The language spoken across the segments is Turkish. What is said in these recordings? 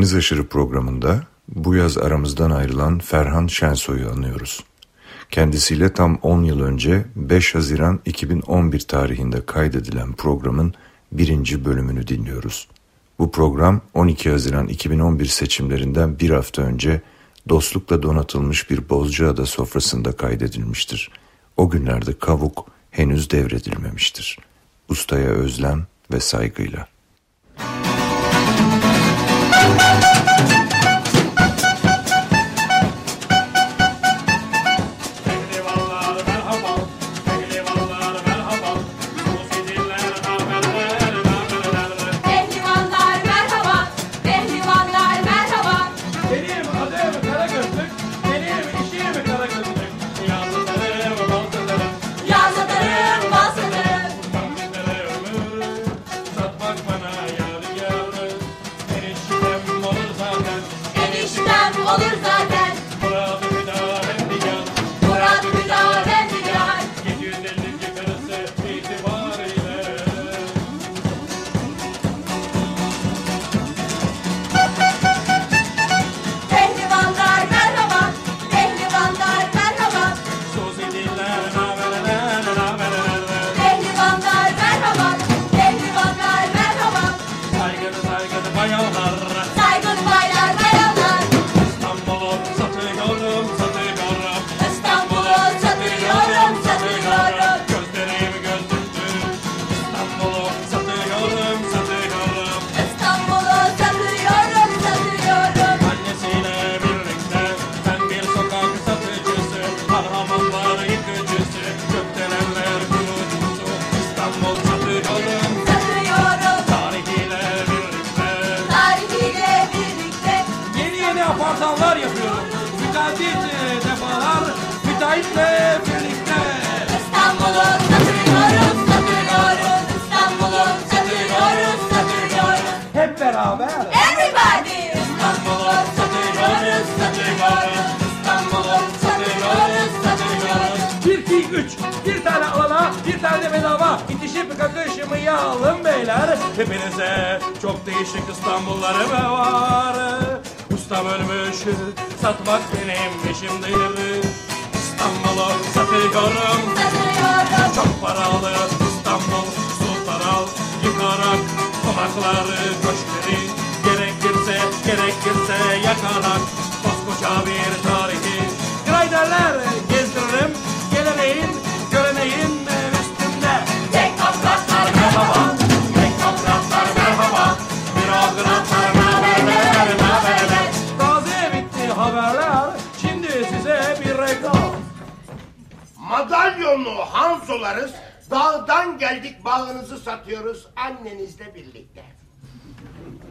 Deniz Aşırı programında bu yaz aramızdan ayrılan Ferhan Şensoy'u anıyoruz. Kendisiyle tam 10 yıl önce 5 Haziran 2011 tarihinde kaydedilen programın birinci bölümünü dinliyoruz. Bu program 12 Haziran 2011 seçimlerinden bir hafta önce dostlukla donatılmış bir Bozcaada sofrasında kaydedilmiştir. O günlerde kavuk henüz devredilmemiştir. Ustaya özlem ve saygıyla. kakışmayalım Hepinize. Çok değişik İstanbulları var. Ustam ölmüş satmak benim işimdir İstanbul'u satıyorum Satıyorum Çok paralı İstanbul sultanal Yıkarak konakları köşkleri Gerekirse gerekirse yakarak Koskoca bir Madalyonlu Hanzolarız Dağdan geldik bağınızı satıyoruz annenizle birlikte.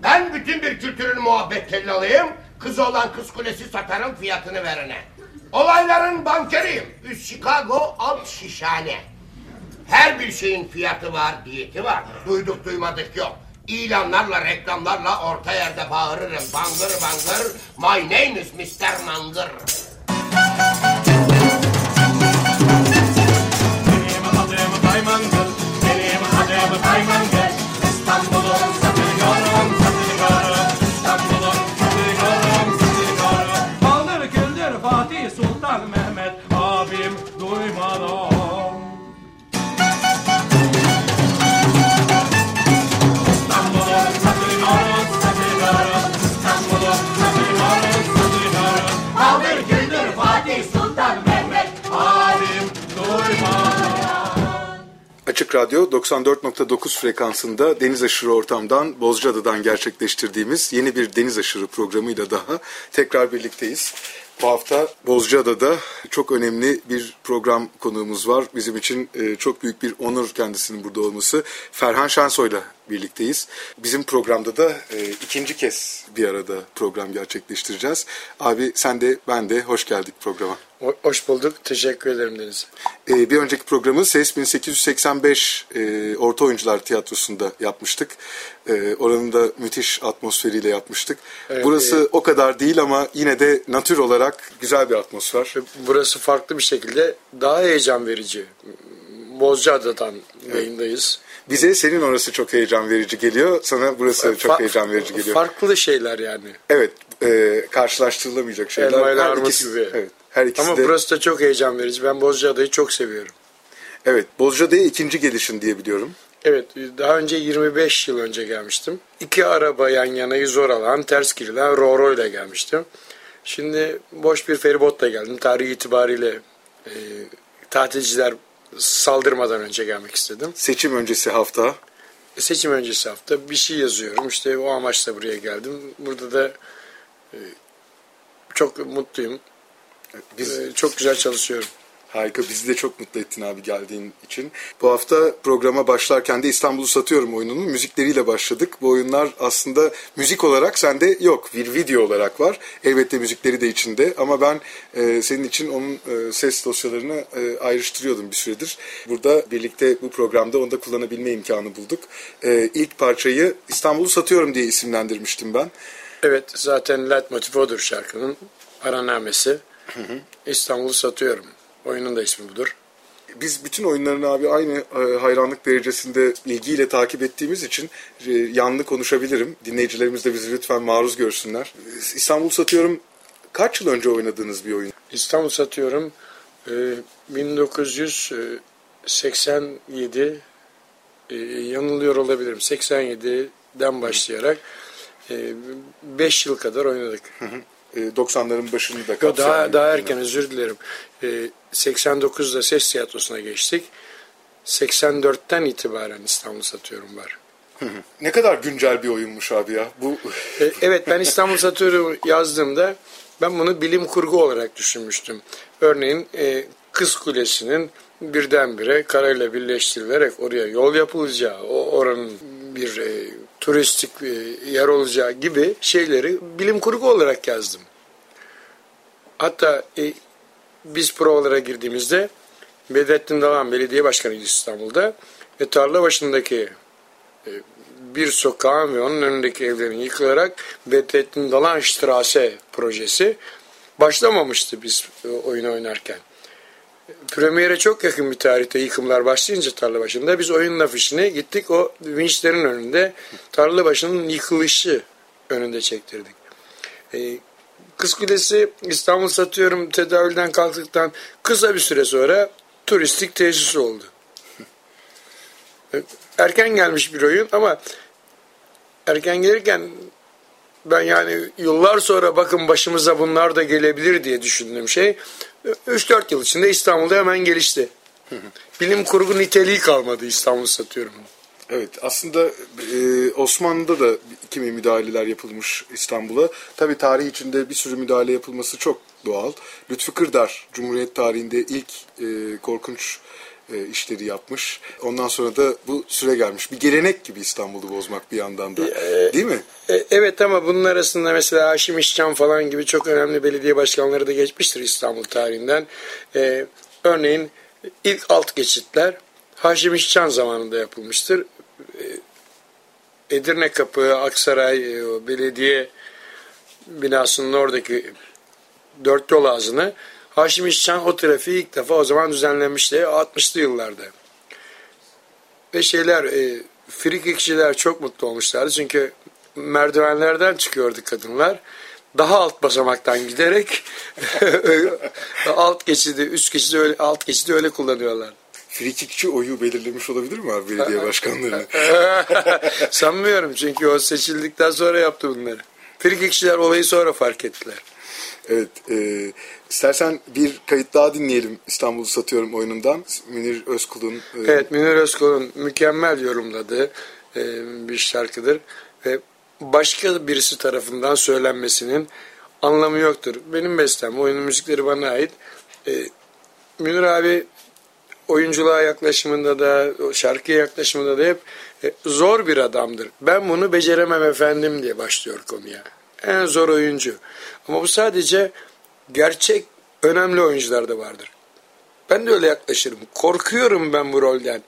Ben bütün bir kültürün muhabbet tellalıyım. Kız olan kız kulesi satarım fiyatını verene. Olayların bankeriyim. Üst Chicago, alt şişhane. Her bir şeyin fiyatı var, diyeti var. Duyduk duymadık yok. İlanlarla, reklamlarla orta yerde bağırırım. Bangır bangır, my name is Mr. Mangır. I'm on. Açık Radyo 94.9 frekansında deniz aşırı ortamdan Bozcaada'dan gerçekleştirdiğimiz yeni bir deniz aşırı programıyla daha tekrar birlikteyiz. Bu hafta Bozcaada'da çok önemli bir program konuğumuz var. Bizim için e, çok büyük bir onur kendisinin burada olması. Ferhan Şensoy'la birlikteyiz. Bizim programda da e, ikinci kez bir arada program gerçekleştireceğiz. Abi sen de ben de hoş geldik programa. Ho- Hoş bulduk. Teşekkür ederim Deniz. E, bir önceki programı SES 1885 e, Orta Oyuncular Tiyatrosu'nda yapmıştık. E, oranın da müthiş atmosferiyle yapmıştık. Evet, Burası e- o kadar değil ama yine de natür olarak güzel bir atmosfer. Burası farklı bir şekilde daha heyecan verici. Bozcaada'dan yayındayız. Bize senin orası çok heyecan verici geliyor. Sana burası çok Fa- heyecan verici geliyor. Farklı şeyler yani. Evet, e, karşılaştırılamayacak şeyler. Elma ile armut ikisi- gibi. Evet, her ikisi Ama de. burası da çok heyecan verici. Ben Bozcaada'yı çok seviyorum. Evet, Bozcaada'ya ikinci gelişin diye biliyorum. Evet, daha önce 25 yıl önce gelmiştim. İki araba yan yanayı zor alan, ters girilen Roro ile gelmiştim. Şimdi boş bir feribotla geldim. Tarih itibariyle e, tatilciler saldırmadan önce gelmek istedim. Seçim öncesi hafta. Seçim öncesi hafta bir şey yazıyorum. İşte o amaçla buraya geldim. Burada da e, çok mutluyum. Biz E, çok güzel çalışıyorum. Harika. Bizi de çok mutlu ettin abi geldiğin için. Bu hafta programa başlarken de İstanbul'u satıyorum oyununun müzikleriyle başladık. Bu oyunlar aslında müzik olarak sende yok. Bir video olarak var. Elbette müzikleri de içinde ama ben e, senin için onun e, ses dosyalarını e, ayrıştırıyordum bir süredir. Burada birlikte bu programda onu da kullanabilme imkanı bulduk. E, ilk parçayı İstanbul'u satıyorum diye isimlendirmiştim ben. Evet zaten leitmotiv odur şarkının. Aranamesi. İstanbul'u satıyorum. Oyunun da ismi budur. Biz bütün oyunlarını abi aynı e, hayranlık derecesinde ilgiyle takip ettiğimiz için e, yanlı konuşabilirim. Dinleyicilerimiz de bizi lütfen maruz görsünler. İstanbul Satıyorum kaç yıl önce oynadığınız bir oyun? İstanbul satıyorum. Ee, 1987 e, yanılıyor olabilirim. 87'den başlayarak 5 yıl kadar oynadık. E, 90'ların başını da kapsayan daha daha erken özür dilerim. Ee, 89'da ses tiyatrosuna geçtik. 84'ten itibaren İstanbul satıyorum var. Ne kadar güncel bir oyunmuş abi ya. Bu E, Evet ben İstanbul Satürn'ü yazdığımda ben bunu bilim kurgu olarak düşünmüştüm. Örneğin e, Kız Kulesi'nin birdenbire karayla birleştirilerek oraya yol yapılacağı, o oranın bir e, turistik e, yer olacağı gibi şeyleri bilim kurgu olarak yazdım. Hatta e, biz provalara girdiğimizde Bedrettin Dalan Belediye Başkanıydı İstanbul'da ve tarla başındaki bir sokağın ve onun önündeki evlerin yıkılarak Bedrettin Dalan Strasse projesi başlamamıştı biz e, oyunu oynarken. Premiere çok yakın bir tarihte yıkımlar başlayınca tarla başında biz oyunun afişine gittik o vinçlerin önünde tarla başının yıkılışı önünde çektirdik. E, Kız Kulesi İstanbul satıyorum tedavülden kalktıktan kısa bir süre sonra turistik tesis oldu. Erken gelmiş bir oyun ama erken gelirken ben yani yıllar sonra bakın başımıza bunlar da gelebilir diye düşündüğüm şey 3-4 yıl içinde İstanbul'da hemen gelişti. Bilim kurgu niteliği kalmadı İstanbul satıyorum. Evet aslında e, Osmanlı'da da kimi müdahaleler yapılmış İstanbul'a. Tabi tarih içinde bir sürü müdahale yapılması çok doğal. Lütfü Kırdar Cumhuriyet tarihinde ilk e, korkunç e, işleri yapmış. Ondan sonra da bu süre gelmiş. Bir gelenek gibi İstanbul'u bozmak bir yandan da. Değil mi? E, Evet ama bunun arasında mesela Haşim İşcan falan gibi çok önemli belediye başkanları da geçmiştir İstanbul tarihinden. E, örneğin ilk alt geçitler Haşim İşcan zamanında yapılmıştır. E, Edirne Kapı, Aksaray, e, belediye binasının oradaki dört yol ağzını Haşim İşcan o trafiği ilk defa o zaman düzenlemişti 60'lı yıllarda. Ve şeyler e, frikikçiler çok mutlu olmuşlardı çünkü merdivenlerden çıkıyordu kadınlar. Daha alt basamaktan giderek alt geçidi, üst geçidi öyle, alt geçidi öyle kullanıyorlar. Frikikçi oyu belirlemiş olabilir mi abi belediye başkanlarını? Sanmıyorum çünkü o seçildikten sonra yaptı bunları. Frikikçiler olayı sonra fark ettiler. Evet. E, istersen bir kayıt daha dinleyelim İstanbul'u satıyorum oyunundan. Münir Özkul'un. e, Evet Münir Özkul'un mükemmel yorumladığı e, bir şarkıdır ve başka birisi tarafından söylenmesinin anlamı yoktur. Benim bestem, oyunun müzikleri bana ait. E, Münir abi oyunculuğa yaklaşımında da, şarkıya yaklaşımında da hep e, zor bir adamdır. Ben bunu beceremem efendim diye başlıyor konuya. En zor oyuncu. Ama bu sadece gerçek önemli oyuncularda vardır. Ben de öyle yaklaşırım. Korkuyorum ben bu rolden.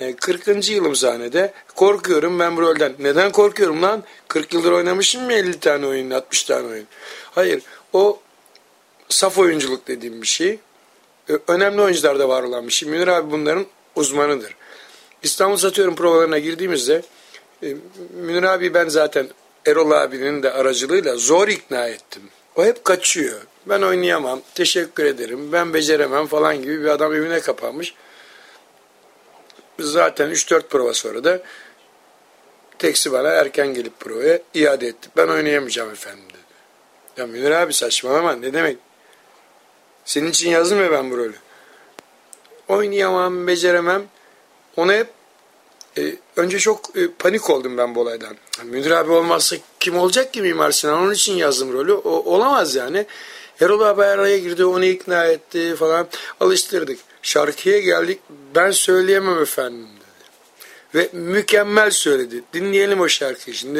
E, 40. yılım sahnede korkuyorum ben bu rolden. Neden korkuyorum lan? 40 yıldır oynamışım mı 50 tane oyun, 60 tane oyun? Hayır. O saf oyunculuk dediğim bir şey. E, Önemli oyuncularda var olan bir şey. Münir abi bunların uzmanıdır. İstanbul Satıyorum provalarına girdiğimizde e, Münir abi ben zaten Erol abinin de aracılığıyla zor ikna ettim. O hep kaçıyor. Ben oynayamam, teşekkür ederim, ben beceremem falan gibi bir adam evine kapanmış. Zaten 3-4 prova sonra da teksi bana erken gelip provaya iade etti. Ben oynayamayacağım efendim dedi. Ya Münir abi saçmalama ne demek? Senin için yazdım ya ben bu rolü. Oynayamam, beceremem. Ona hep e, önce çok e, panik oldum ben bu olaydan. Münir abi olmazsa kim olacak ki Mimar Sinan? Onun için yazdım rolü. O, olamaz yani. Erol abi araya girdi, onu ikna etti falan. Alıştırdık. Şarkıya geldik. Ben söyleyemem efendim dedi. Ve mükemmel söyledi. Dinleyelim o şarkıyı şimdi.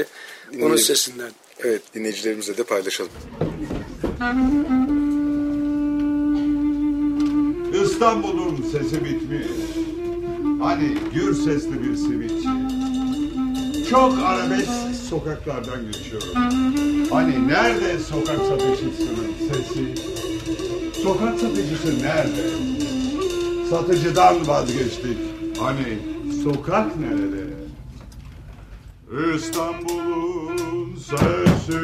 Onun Dinleyelim. sesinden. Evet dinleyicilerimizle de paylaşalım. İstanbul'un sesi bitmiş. Hani gür sesli bir simitçi. Çok arabesk sokaklardan geçiyorum. Hani nerede sokak satıcısının sesi? Sokak satıcısı nerede? Satıcıdan vazgeçtik. Hani sokak nerede? İstanbul'un sesi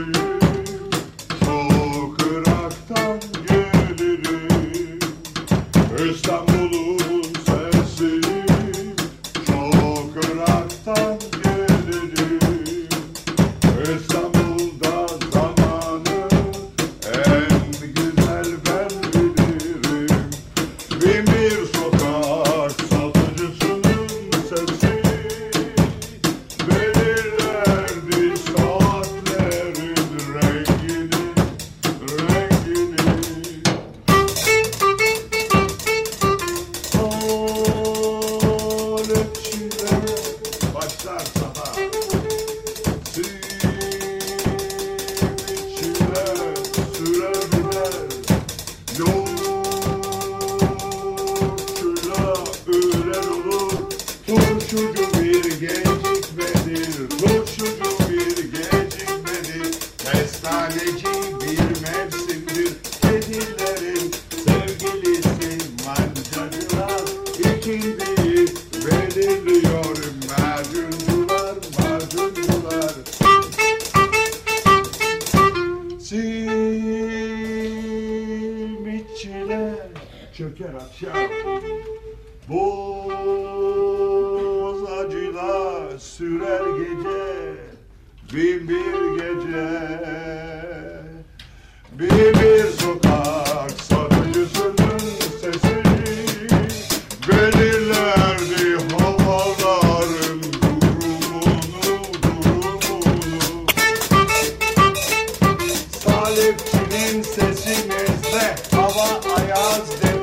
Güneşin gözde hava ayaz.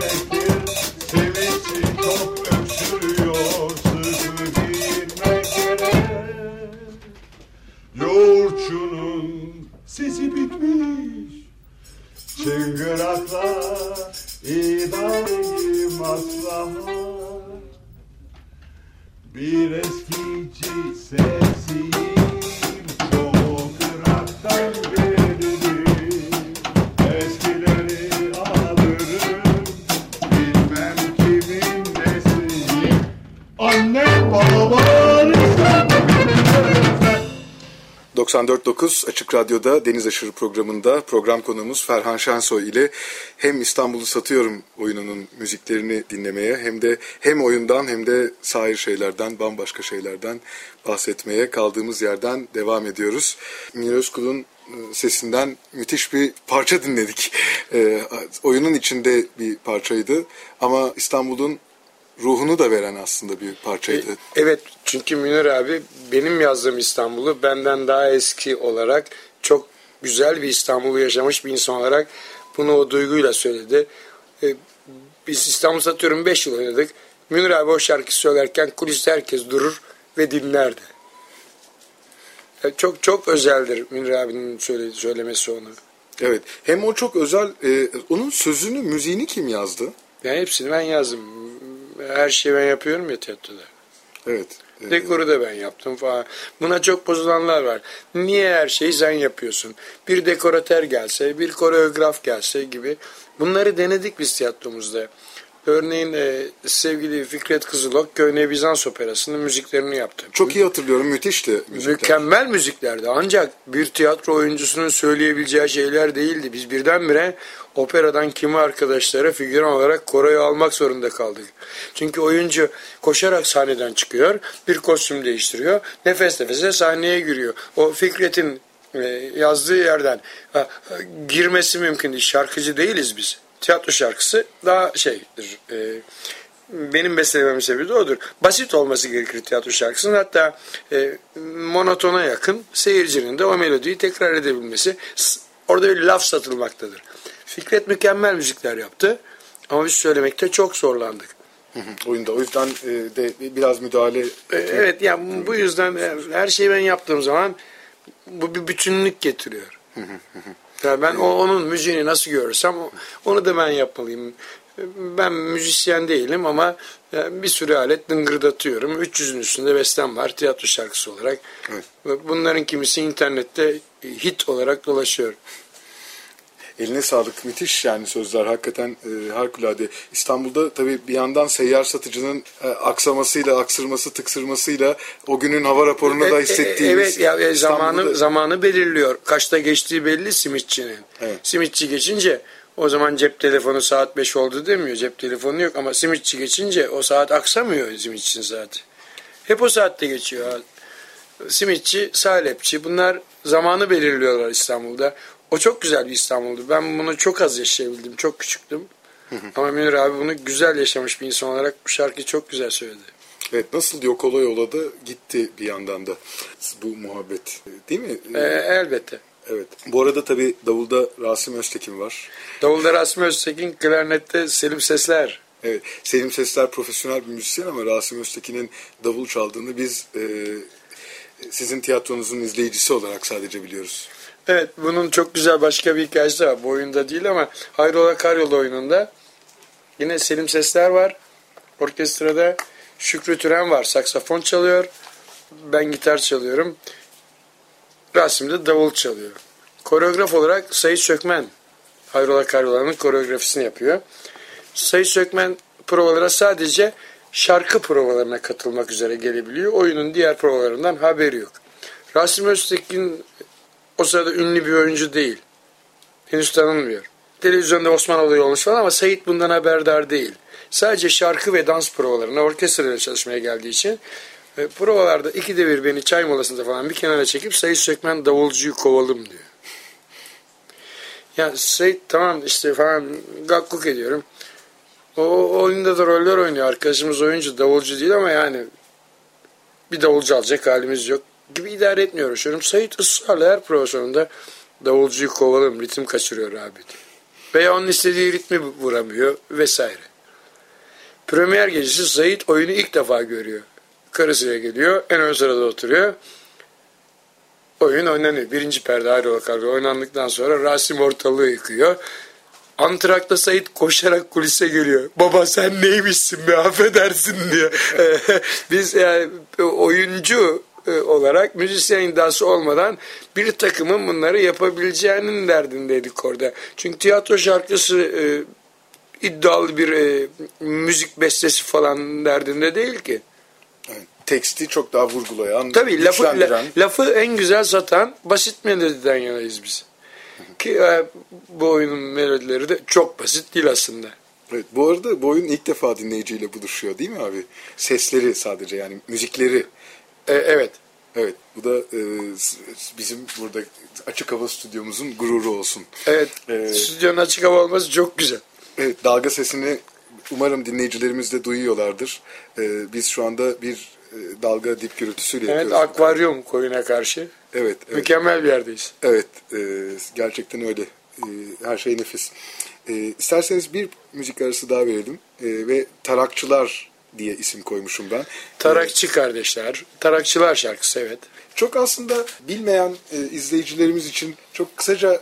Radyo'da Deniz Aşırı programında program konuğumuz Ferhan Şensoy ile hem İstanbul'u Satıyorum oyununun müziklerini dinlemeye hem de hem oyundan hem de sair şeylerden, bambaşka şeylerden bahsetmeye kaldığımız yerden devam ediyoruz. Münir Özkul'un e, sesinden müthiş bir parça dinledik. E, oyunun içinde bir parçaydı ama İstanbul'un ruhunu da veren aslında bir parçaydı. Evet çünkü Münir abi benim yazdığım İstanbul'u benden daha eski olarak çok güzel bir İstanbul'u yaşamış bir insan olarak bunu o duyguyla söyledi. Ee, biz İstanbul satıyorum 5 yıl oynadık. Münir abi o şarkı söylerken kuliste herkes durur ve dinlerdi. Ya çok çok özeldir Münir abinin söyle, söylemesi onu. Evet. Hem o çok özel, e, onun sözünü, müziğini kim yazdı? Yani hepsini ben yazdım. Her şeyi ben yapıyorum ya tiyatroda. Evet. Dekoru da ben yaptım falan. Buna çok bozulanlar var. Niye her şeyi sen yapıyorsun? Bir dekoratör gelse, bir koreograf gelse gibi. Bunları denedik biz tiyatromuzda. Örneğin e, sevgili Fikret Kızılok Köyne Bizans Operası'nın müziklerini yaptı. Çok iyi hatırlıyorum. Müthişti müzikler. Mükemmel müziklerdi. Ancak bir tiyatro oyuncusunun söyleyebileceği şeyler değildi. Biz birdenbire operadan kimi arkadaşlara figüran olarak koroyu almak zorunda kaldık. Çünkü oyuncu koşarak sahneden çıkıyor, bir kostüm değiştiriyor, nefes nefese sahneye giriyor. O Fikret'in e, yazdığı yerden girmesi mümkün değil. Şarkıcı değiliz biz. Tiyatro şarkısı daha şeydir. E, benim beslememin sebebi de odur. Basit olması gerekir tiyatro şarkısının. Hatta e, monotona yakın seyircinin de o melodiyi tekrar edebilmesi. Orada bir laf satılmaktadır. Fikret mükemmel müzikler yaptı. Ama biz söylemekte çok zorlandık. Hı hı, oyunda. O yüzden e, de biraz müdahale E, Evet yani bu yüzden her şeyi ben yaptığım zaman bu bir bütünlük getiriyor. Yani ben o, onun müziğini nasıl görürsem onu da ben yapmalıyım. Ben müzisyen değilim ama e, bir sürü alet dıngırdatıyorum. 300'ün üstünde bestem var tiyatro şarkısı olarak. Evet. Ve Bunların kimisi internette hit olarak dolaşıyor. Eline sağlık. Müthiş yani sözler hakikaten e, harikulade. İstanbul'da tabii bir yandan seyyar satıcının e, aksamasıyla, aksırması, tıksırmasıyla o günün hava raporunda da E, e, hissettiğimiz. Evet ya e, zamanı İstanbul'da- zamanı belirliyor. Kaçta geçtiği belli simitçinin. Evet. Simitçi geçince o zaman cep telefonu saat 5 oldu demiyor. Cep telefonu yok ama simitçi geçince o saat aksamıyor simitçinin saati. Hep o saatte geçiyor. Simitçi, salepçi bunlar zamanı belirliyorlar İstanbul'da. O çok güzel bir İstanbul'du. Ben bunu çok az yaşayabildim. Çok küçüktüm. Ama Münir abi bunu güzel yaşamış bir insan olarak bu şarkıyı çok güzel söyledi. Evet nasıl yok ola yola da gitti bir yandan da bu muhabbet değil mi? Ee, elbette. Evet. Bu arada tabii davulda Rasim Öztekin var. Davulda Rasmi Öztekin, klarnette Selim Sesler. Evet. Selim Sesler profesyonel bir müzisyen ama Rasim Öztekin'in davul çaldığını biz e, sizin tiyatronuzun izleyicisi olarak sadece biliyoruz. Evet bunun çok güzel başka bir hikayesi var. Bu oyunda değil ama Hayrola Karyola oyununda yine Selim Sesler var. Orkestrada Şükrü Türen var. Saksafon çalıyor. Ben gitar çalıyorum. Rasim de davul çalıyor. Koreograf olarak Sayit Sökmen Hayrola Karyola'nın koreografisini yapıyor. Sayit Sökmen provalara sadece şarkı provalarına katılmak üzere gelebiliyor. Oyunun diğer provalarından haberi yok. Rasim Öztekin o sırada ünlü bir oyuncu değil. Henüz tanınmıyor. Televizyonda Osman olayı olmuş falan ama Sait bundan haberdar değil. Sadece şarkı ve dans provalarına orkestrayla çalışmaya geldiği için e, provalarda ikide bir beni çay molasında falan bir kenara çekip Sait Sökmen davulcuyu kovalım diyor. Ya Sait tamam işte falan gakkuk ediyorum. O, o oyunda da roller oynuyor. Arkadaşımız oyuncu, davulcu değil ama yani bir davulcu alacak halimiz yok gibi idare etmiyor uğraşıyorum. Sait ısrarla her prova sonunda davulcuyu kovalım, ritim kaçırıyor abi diyor. Veya onun istediği ritmi vuramıyor vesaire. Premier gecesi Sait oyunu ilk defa görüyor. Karısıyla geliyor, en ön sırada oturuyor. Oyun oynanıyor. Birinci perde ayrı kargo oynandıktan sonra Rasim ortalığı yıkıyor. Antrakta Sait koşarak kulise geliyor. Baba sen neymişsin be affedersin diyor. Biz yani oyuncu e, olarak müzisyen iddiası olmadan bir takımın bunları yapabileceğinin derdindeydik orada. Çünkü tiyatro şarkısı e, iddialı bir e, müzik bestesi falan derdinde değil ki. Evet. Teksti çok daha vurgulayan, Tabii lafı, la- lafı en güzel satan basit melodiden yanayız biz. Ki e, bu oyunun melodileri de çok basit değil aslında. Evet, bu arada bu oyun ilk defa dinleyiciyle buluşuyor değil mi abi? Sesleri sadece yani müzikleri. E, evet. Evet bu da e, bizim burada açık hava stüdyomuzun gururu olsun. Evet. Ee, Stüdyonun açık hava olması çok güzel. Evet, dalga sesini umarım dinleyicilerimiz de duyuyorlardır. E, biz şu anda bir e, dalga dip gürültüsüyle Evet yapıyoruz. akvaryum koyuna karşı. Evet, evet. Mükemmel bir yerdeyiz. Evet, e, gerçekten öyle. E, her şey nefis. E, isterseniz bir müzik arası daha verelim e, ve Tarakçılar diye isim koymuşum ben. Tarakçı kardeşler, Tarakçılar şarkısı evet. Çok aslında bilmeyen e, izleyicilerimiz için çok kısaca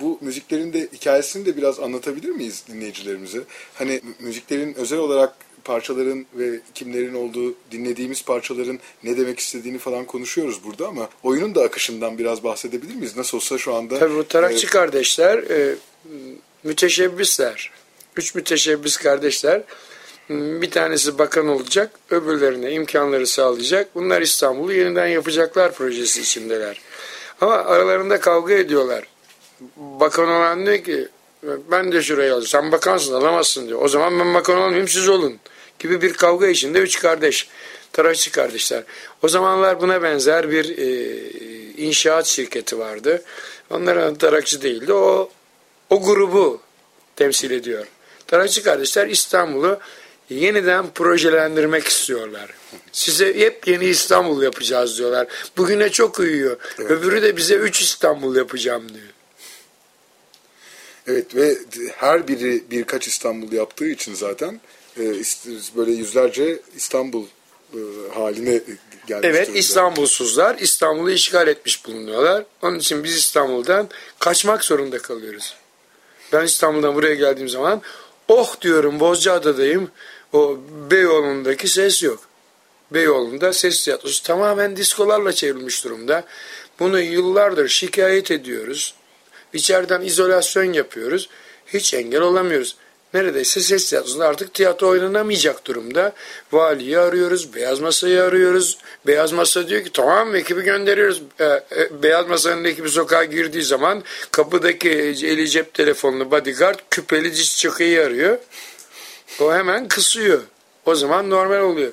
bu müziklerin de hikayesini de biraz anlatabilir miyiz dinleyicilerimize? Hani mü- müziklerin özel olarak parçaların ve kimlerin olduğu dinlediğimiz parçaların ne demek istediğini falan konuşuyoruz burada ama oyunun da akışından biraz bahsedebilir miyiz? Nasıl olsa şu anda Tabii bu Tarakçı e, kardeşler e, müteşebbisler. Üç müteşebbis kardeşler. Bir tanesi bakan olacak, öbürlerine imkanları sağlayacak. Bunlar İstanbul'u yeniden yapacaklar projesi içindeler. Ama aralarında kavga ediyorlar. Bakan olan diyor ki ben de şuraya alacağım. Sen bakansın alamazsın diyor. O zaman ben bakan olmayayım siz olun. Gibi bir kavga içinde üç kardeş. Tarakçı kardeşler. O zamanlar buna benzer bir e, inşaat şirketi vardı. Onların adı Tarakçı değildi. O, o grubu temsil ediyor. Tarakçı kardeşler İstanbul'u yeniden projelendirmek istiyorlar. Size hep yeni İstanbul yapacağız diyorlar. Bugüne çok uyuyor. Öbürü de bize üç İstanbul yapacağım diyor. Evet ve her biri birkaç İstanbul yaptığı için zaten e, böyle yüzlerce İstanbul e, haline gelmiş Evet durumda. İstanbulsuzlar İstanbul'u işgal etmiş bulunuyorlar. Onun için biz İstanbul'dan kaçmak zorunda kalıyoruz. Ben İstanbul'dan buraya geldiğim zaman oh diyorum Bozcaada'dayım. O Beyoğlu'ndaki ses yok. Beyoğlu'nda ses tiyatrosu tamamen diskolarla çevrilmiş durumda. Bunu yıllardır şikayet ediyoruz. İçeriden izolasyon yapıyoruz. Hiç engel olamıyoruz. Neredeyse ses tiyatrosunda artık tiyatro oynanamayacak durumda. Valiyi arıyoruz, Beyaz Masa'yı arıyoruz. Beyaz Masa diyor ki tamam ekibi gönderiyoruz. Ee, e, Beyaz Masa'nın ekibi sokağa girdiği zaman kapıdaki eli cep telefonlu bodyguard küpeli diş çakıyı arıyor. O hemen kısıyor. O zaman normal oluyor.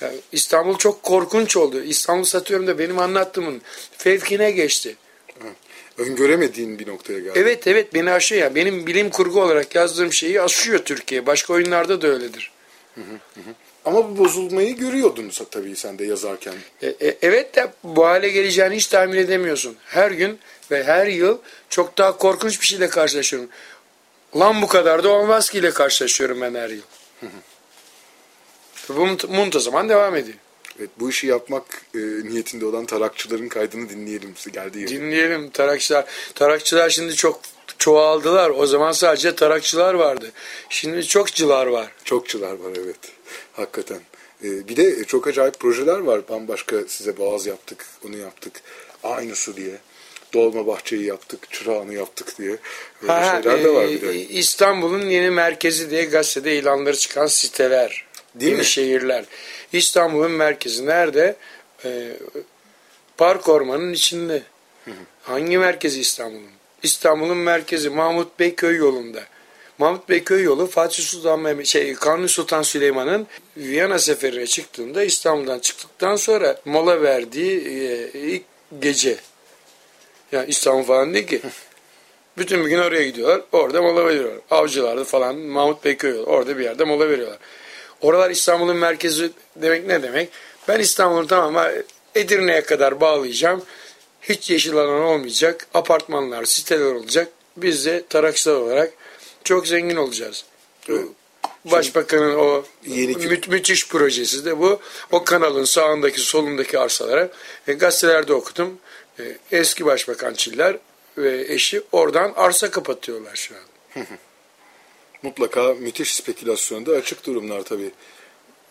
Yani İstanbul çok korkunç oldu. İstanbul satıyorum da benim anlattığımın fevkine geçti. Öngöremediğin bir noktaya geldi. Evet evet beni aşıyor ya. Benim bilim kurgu olarak yazdığım şeyi aşıyor Türkiye. Başka oyunlarda da öyledir. Ama bu bozulmayı görüyordun tabii sen de yazarken. E, e, evet de bu hale geleceğini hiç tahmin edemiyorsun. Her gün ve her yıl çok daha korkunç bir şeyle karşılaşıyorum. Lan bu kadar da olmaz ki ile karşılaşıyorum ben her yıl. bu munt- muntazaman devam ediyor. Evet, bu işi yapmak e, niyetinde olan tarakçıların kaydını dinleyelim yeri. Dinleyelim tarakçılar. Tarakçılar şimdi çok çoğaldılar. O zaman sadece tarakçılar vardı. Şimdi çok cılar var. Çokçular var evet. Hakikaten. E, bir de çok acayip projeler var. Bambaşka size boğaz yaptık, onu yaptık. Aynısı diye. Dolma bahçeyi yaptık, çırağını yaptık diye. Böyle Ha, şeyler de var e, bir de. İstanbul'un yeni merkezi diye gazetede ilanları çıkan siteler. Değil yeni mi? şehirler. İstanbul'un merkezi nerede? Ee, Park Ormanı'nın içinde. Hangi merkezi İstanbul'un? İstanbul'un merkezi Mahmut Bey köy yolunda. Mahmut Bey köy yolu Fatih Sultan Mehmet, şey Kanuni Sultan Süleyman'ın Viyana seferine çıktığında İstanbul'dan çıktıktan sonra mola verdiği e, ilk gece. Ya İstanbul falan değil ki. Bütün bir gün oraya gidiyorlar. Orada mola veriyorlar. Avcılarda falan Mahmut Bey köyü orada bir yerde mola veriyorlar. Oralar İstanbul'un merkezi demek ne demek? Ben İstanbul'u tamamen Edirne'ye kadar bağlayacağım. Hiç yeşil alan olmayacak. Apartmanlar, siteler olacak. Biz de tarakçılar olarak çok zengin olacağız. Başbakanın o Yeni mü- müthiş projesi de bu. O kanalın sağındaki solundaki arsalara e, gazetelerde okudum. E, eski başbakan Çiller ve eşi oradan arsa kapatıyorlar şu an. Mutlaka müthiş spekülasyonda açık durumlar tabii.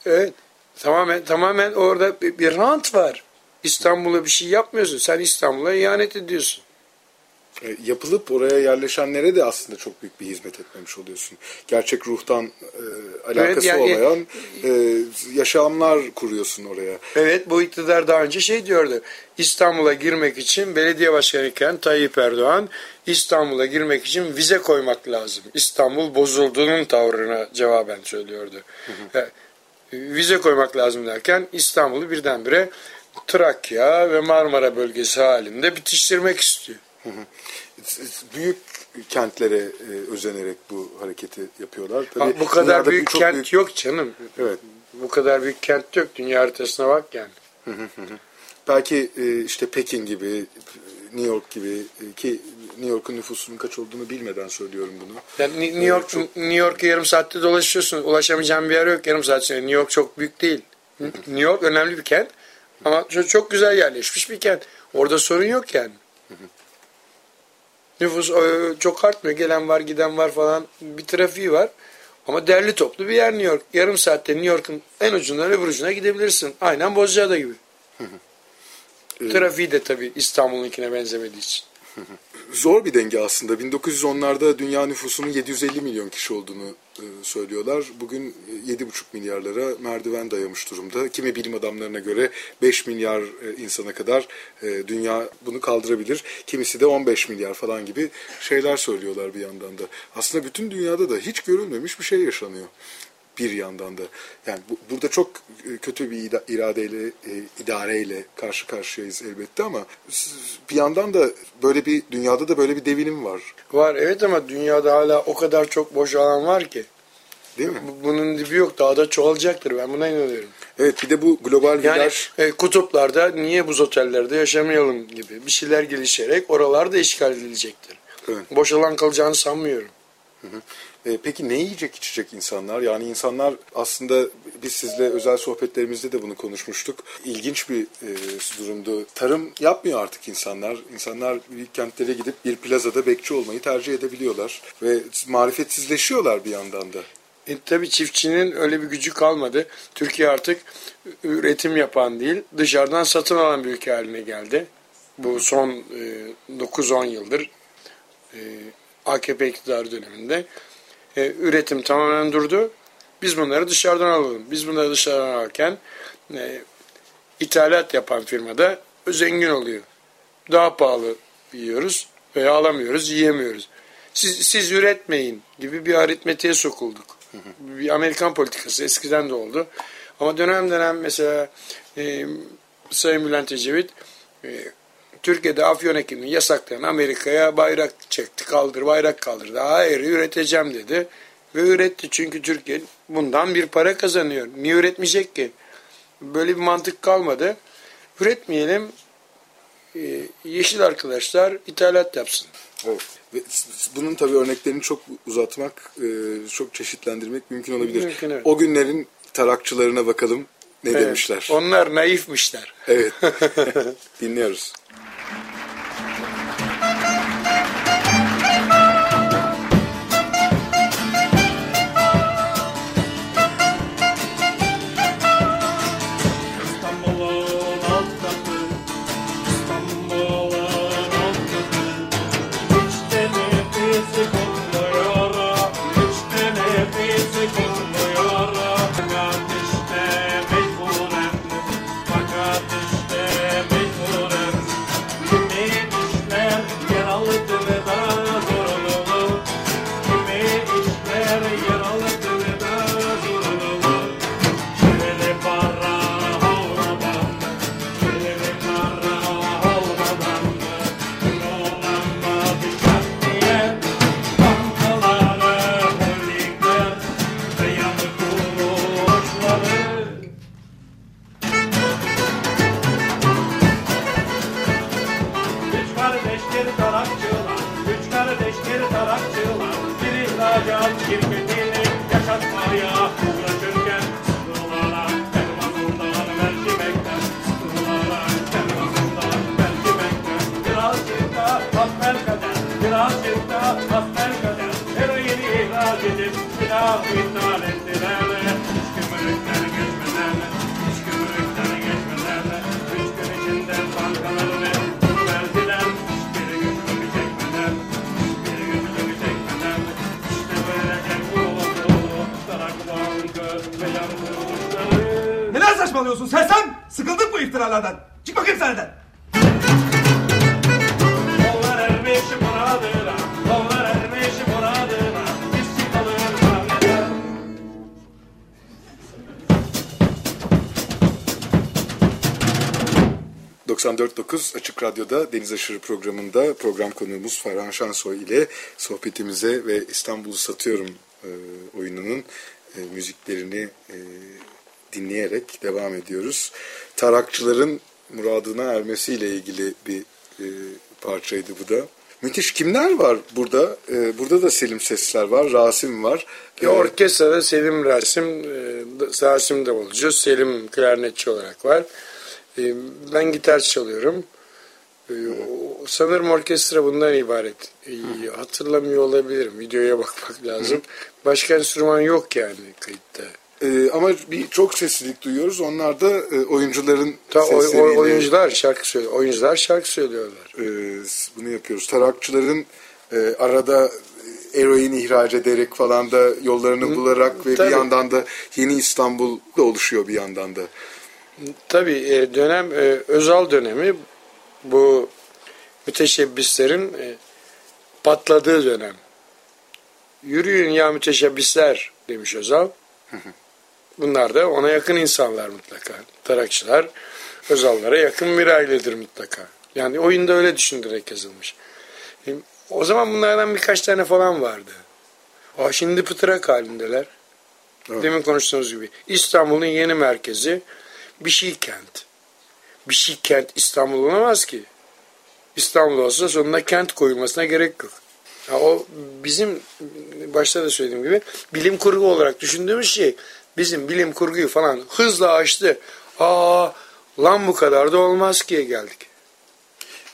Evet. Tamamen tamamen orada bir, bir rant var. İstanbul'a bir şey yapmıyorsun. Sen İstanbul'a ihanet ediyorsun. E, yapılıp oraya yerleşenlere de aslında çok büyük bir hizmet etmemiş oluyorsun. Gerçek ruhtan e, alakası yani- olmayan e, yaşamlar kuruyorsun oraya. Evet bu iktidar daha önce şey diyordu. İstanbul'a girmek için belediye başkanı iken Tayyip Erdoğan İstanbul'a girmek için vize koymak lazım. İstanbul bozulduğunun tavrına cevaben söylüyordu. E, vize koymak lazım derken İstanbul'u birdenbire Trakya ve Marmara bölgesi halinde bitiştirmek istiyor. Büyük kentlere e, özenerek bu hareketi yapıyorlar. Ha, Tabii bu kadar büyük kent büyük- yok canım. Evet. Bu kadar büyük kent yok. Dünya haritasına bak yani. Belki e, işte Pekin gibi New York gibi e, ki New York'un nüfusunun kaç olduğunu bilmeden söylüyorum bunu. Yani Ni- New York New York'a yarım saatte dolaşıyorsun. Ulaşamayacağın bir yer yok yarım saat sonra. New York çok büyük değil. New York önemli bir kent ama çok, çok güzel yerleşmiş bir kent. Orada sorun yok yani. Nüfus e, çok artmıyor. Gelen var, giden var falan. Bir trafiği var. Ama derli toplu bir yer New York. Yarım saatte New York'un en ucundan öbür ucuna gidebilirsin. Aynen Bozcaada gibi. Trafiği de tabii İstanbul'unkine benzemediği için. Zor bir denge aslında. 1910'larda dünya nüfusunun 750 milyon kişi olduğunu e, söylüyorlar. Bugün e, 7,5 milyarlara merdiven dayamış durumda. Kimi bilim adamlarına göre 5 milyar e, insana kadar e, dünya bunu kaldırabilir. Kimisi de 15 milyar falan gibi şeyler söylüyorlar bir yandan da. Aslında bütün dünyada da hiç görülmemiş bir şey yaşanıyor bir yandan da. Yani bu, burada çok e, kötü bir iradeyle, e, idareyle karşı karşıyayız elbette ama bir yandan da böyle bir dünyada da böyle bir devinim var. Var evet ama dünyada hala o kadar çok boş alan var ki. Değil mi? Bu- Bunun dibi yok. Daha da çoğalacaktır. Ben buna inanıyorum. Evet bir de bu global Yani viraj e, kutuplarda niye buz otellerde yaşamayalım gibi bir şeyler gelişerek oralar da işgal edilecektir. Evet. Boş alan kalacağını sanmıyorum. E, peki ne yiyecek içecek insanlar? Yani insanlar aslında biz sizle özel sohbetlerimizde de bunu konuşmuştuk. İlginç bir e, durumdu. Tarım yapmıyor artık insanlar. İnsanlar büyük kentlere gidip bir plazada bekçi olmayı tercih edebiliyorlar. Ve marifetsizleşiyorlar bir yandan da. E, tabii çiftçinin öyle bir gücü kalmadı. Türkiye artık üretim yapan değil, dışarıdan satın alan bir ülke haline geldi. Bu son e, 9-10 yıldır e, AKP iktidar döneminde e, üretim tamamen durdu. Biz bunları dışarıdan alalım. Biz bunları dışarıdan alırken e, ithalat yapan firmada zengin oluyor. Daha pahalı yiyoruz veya alamıyoruz, yiyemiyoruz. Siz, siz üretmeyin gibi bir aritmetiğe sokulduk. Bir Amerikan politikası eskiden de oldu. Ama dönem dönem mesela e, Sayın Bülent Ecevit e, Türkiye'de afyon ekimini yasaklayan Amerika'ya bayrak çekti, kaldır, bayrak kaldırdı. Hayır üreteceğim dedi. Ve üretti çünkü Türkiye bundan bir para kazanıyor. Niye üretmeyecek ki? Böyle bir mantık kalmadı. Üretmeyelim, e, yeşil arkadaşlar ithalat yapsın. Evet. Ve bunun tabii örneklerini çok uzatmak, e, çok çeşitlendirmek mümkün olabilir. Mümkün, evet. O günlerin tarakçılarına bakalım ne Evet, demişler. Onlar naifmişler. Evet. Dinliyoruz. Neler saçmalıyorsun sersem? Sıkıldık bu iftiralardan. Çık bakayım sahneden. Onlar ermiş muradına, onlar ermiş muradına Biz çıkalım sahneden 94.9 Açık Radyo'da Deniz Aşırı programında program konuğumuz Ferhan Şansoy ile sohbetimize ve İstanbul'u Satıyorum e, oyununun e, müziklerini e, dinleyerek devam ediyoruz. Tarakçıların muradına ermesiyle ilgili bir e, parçaydı bu da. Müthiş kimler var burada? Ee, burada da Selim Sesler var, Rasim var. Bir Ee, orkestrada Selim Rasim, e, Rasim davulcu, Selim klarnetçi olarak var. E, Ben gitar çalıyorum. E, o- Sanırım orkestra bundan ibaret. E, Hatırlamıyor olabilirim. Videoya bakmak lazım. Başka enstrüman yok yani kayıtta. E, ama bir çok seslilik duyuyoruz. Onlar da e, oyuncuların Ta, oy- oy- sesleriyle oyuncular şarkı söylüyor. Oyuncular şarkı söylüyorlar. e, bunu yapıyoruz. Tarakçıların e, arada eroin ihraç ederek falan da yollarını bularak ve tabii. bir yandan da yeni İstanbul da oluşuyor bir yandan da. Tabii e, dönem e, Özal dönemi bu müteşebbislerin e, patladığı dönem. Yürüyün ya müteşebbisler demiş Özal. Bunlar da ona yakın insanlar mutlaka. Tarakçılar Özallara yakın bir ailedir mutlaka. Yani oyunda öyle düşündürerek yazılmış. E, O zaman bunlardan birkaç tane falan vardı. Aa, şimdi pıtırak halindeler. Evet. Demin konuştuğumuz gibi. İstanbul'un yeni merkezi bir şey kent. Bir şey kent İstanbul olamaz ki. İstanbul olsa sonuna kent koyulmasına gerek yok. Ya o bizim başta da söylediğim gibi bilim kurgu olarak düşündüğümüz şey bizim bilim kurguyu falan hızla aştı. Aa lan bu kadar da olmaz ki'ye geldik.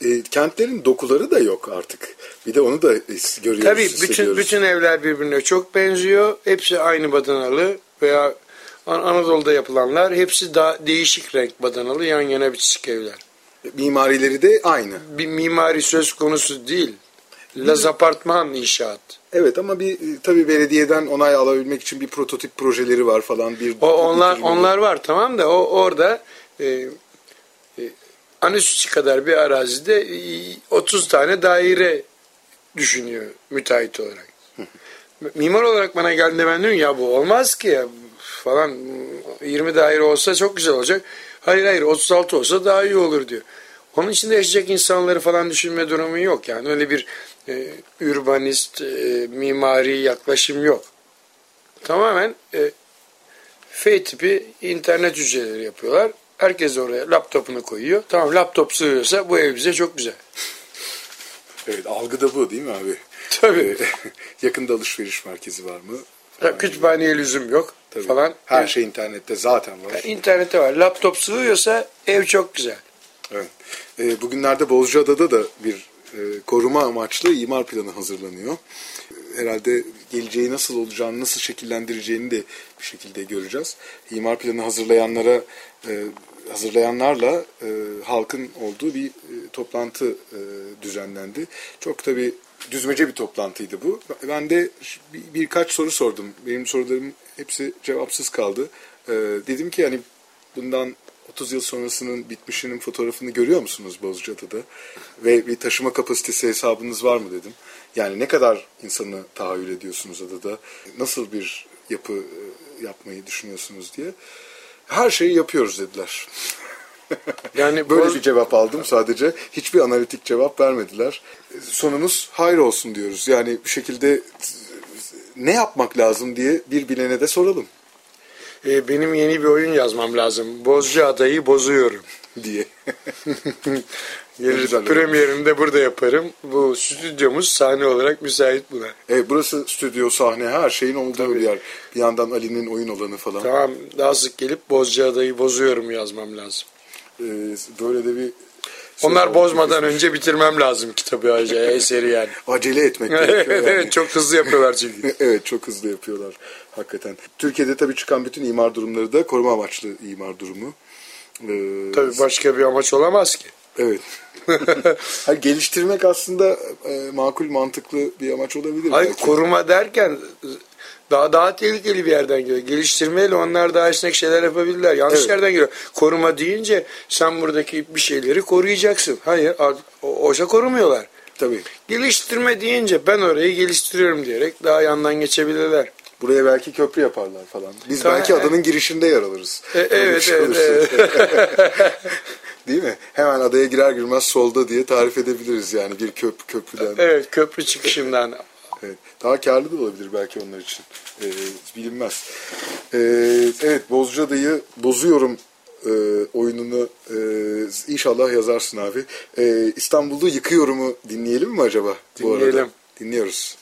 E, kentlerin dokuları da yok artık. Bir de onu da görüyoruz, Tabii bütün bütün evler birbirine çok benziyor. Hepsi aynı badanalı veya An- Anadolu'da yapılanlar hepsi daha değişik renk badanalı yan yana bitişik evler. Mimarileri de aynı. Bir mimari söz konusu değil. Laz apartman inşaat. Evet ama bir e, tabii belediyeden onay alabilmek için bir prototip projeleri var falan. Bir O onlar bir- onlar var tamam da o orada e, e, Anüsüçi kadar bir arazide e, 30 tane daire düşünüyor müteahhit olarak. Mimar olarak bana geldiğinde ben diyorum ya bu olmaz ki ya falan 20 daire olsa çok güzel olacak. Hayır hayır 36 olsa daha iyi olur diyor. Onun içinde yaşayacak insanları falan düşünme durumu yok. Yani öyle bir e, urbanist, e, mimari yaklaşım yok. Tamamen e, F tipi internet hücreleri yapıyorlar. Herkes oraya laptopunu koyuyor. Tamam laptop sığıyorsa bu ev bize çok güzel. Evet algı da bu değil mi abi? Tabii. E, Yakında alışveriş merkezi var mı? Ya, Kütüphaneye lüzum yok Tabii. falan. Her şey internette zaten var. Yani internette var. Laptop sığıyorsa ev çok güzel. Evet. E, bugünlerde Bozcaada'da da bir koruma amaçlı imar planı hazırlanıyor. E, Herhalde geleceği nasıl olacağını, nasıl şekillendireceğini de bir şekilde göreceğiz. İmar planı hazırlayanlara, e, hazırlayanlarla e, halkın olduğu bir e, toplantı e, düzenlendi. Çok tabii düzmece bir toplantıydı bu. Ben de birkaç soru sordum. Benim sorularım hepsi cevapsız kaldı. E, dedim ki hani bundan 30 yıl sonrasının bitmişinin fotoğrafını görüyor musunuz Bozcaada'da? Ve bir taşıma kapasitesi hesabınız var mı dedim. Yani ne kadar insanı tahayyül ediyorsunuz adada? Nasıl bir yapı e, yapmayı düşünüyorsunuz diye. Her şeyi yapıyoruz dediler. Yani Böyle Boz- bir cevap aldım sadece. Hiçbir analitik cevap vermediler. Sonumuz hayır olsun diyoruz. Yani bir şekilde ne yapmak lazım diye bir bilene de soralım E, benim yeni bir oyun yazmam lazım. Bozcu adayı bozuyorum. diye. Gelir premierini de burada yaparım. Bu stüdyomuz sahne olarak müsait buna. Evet, burası stüdyo, sahne, her şeyin olduğu bir yer. Bir yandan Ali'nin oyun alanı falan. Tamam daha sık gelip Bozcu adayı bozuyorum yazmam lazım. Ee, böyle de bir... Onlar bozmadan önce bitirmem lazım kitabı ayrıca eseri yani. Acele etmek evet gerekiyor yani. evet çok hızlı yapıyorlar çünkü. evet çok hızlı yapıyorlar hakikaten. Türkiye'de tabii çıkan bütün imar durumları da koruma amaçlı imar durumu. Ee, Tabii başka bir amaç olamaz ki. Evet. Hayır, geliştirmek aslında e, makul mantıklı bir amaç olabilir. Hayır belki. koruma derken daha daha tehlikeli bir yerden geliyor. Geliştirmeyle onlar daha esnek şeyler yapabilirler. Yanlış Evet. yerden geliyor. Koruma deyince sen buradaki bir şeyleri koruyacaksın. Hayır oysa korumuyorlar. Tabii. Geliştirme deyince ben orayı geliştiriyorum diyerek daha yandan geçebilirler. Buraya belki köprü yaparlar falan. Biz Tamam, belki evet. adanın girişinde yer alırız. E, evet, şey evet, olursa. Değil mi? Hemen adaya girer girmez solda diye tarif edebiliriz yani bir köp köprüden. Evet köprü çıkışından. Evet. Daha karlı da olabilir belki onlar için. Ee, bilinmez. Ee, evet Bozcaada'yı bozuyorum e, oyununu e, inşallah yazarsın abi. E, İstanbul'u yıkıyorumu dinleyelim mi acaba? Bu arada? Dinleyelim. Dinliyoruz.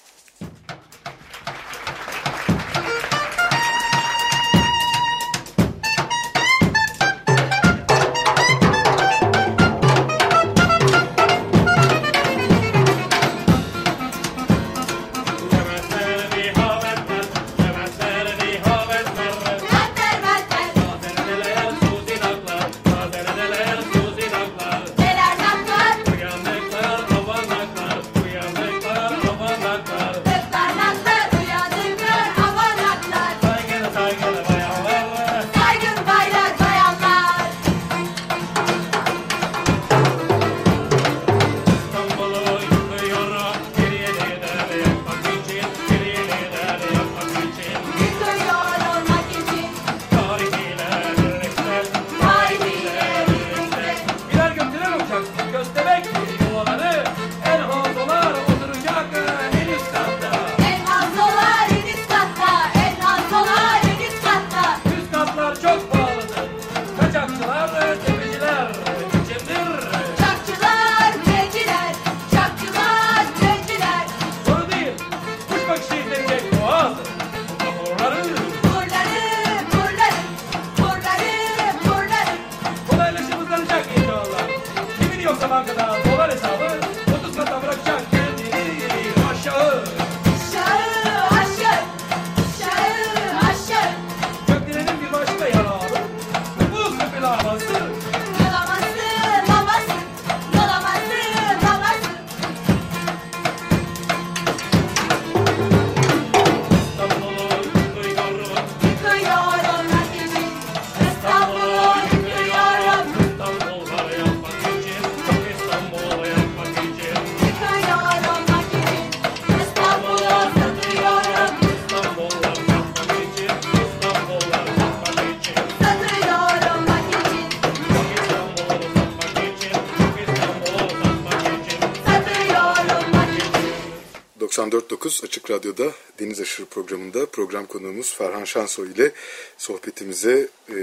94.9 Açık Radyo'da Deniz Aşırı programında program konuğumuz Ferhan Şansoy ile sohbetimize e,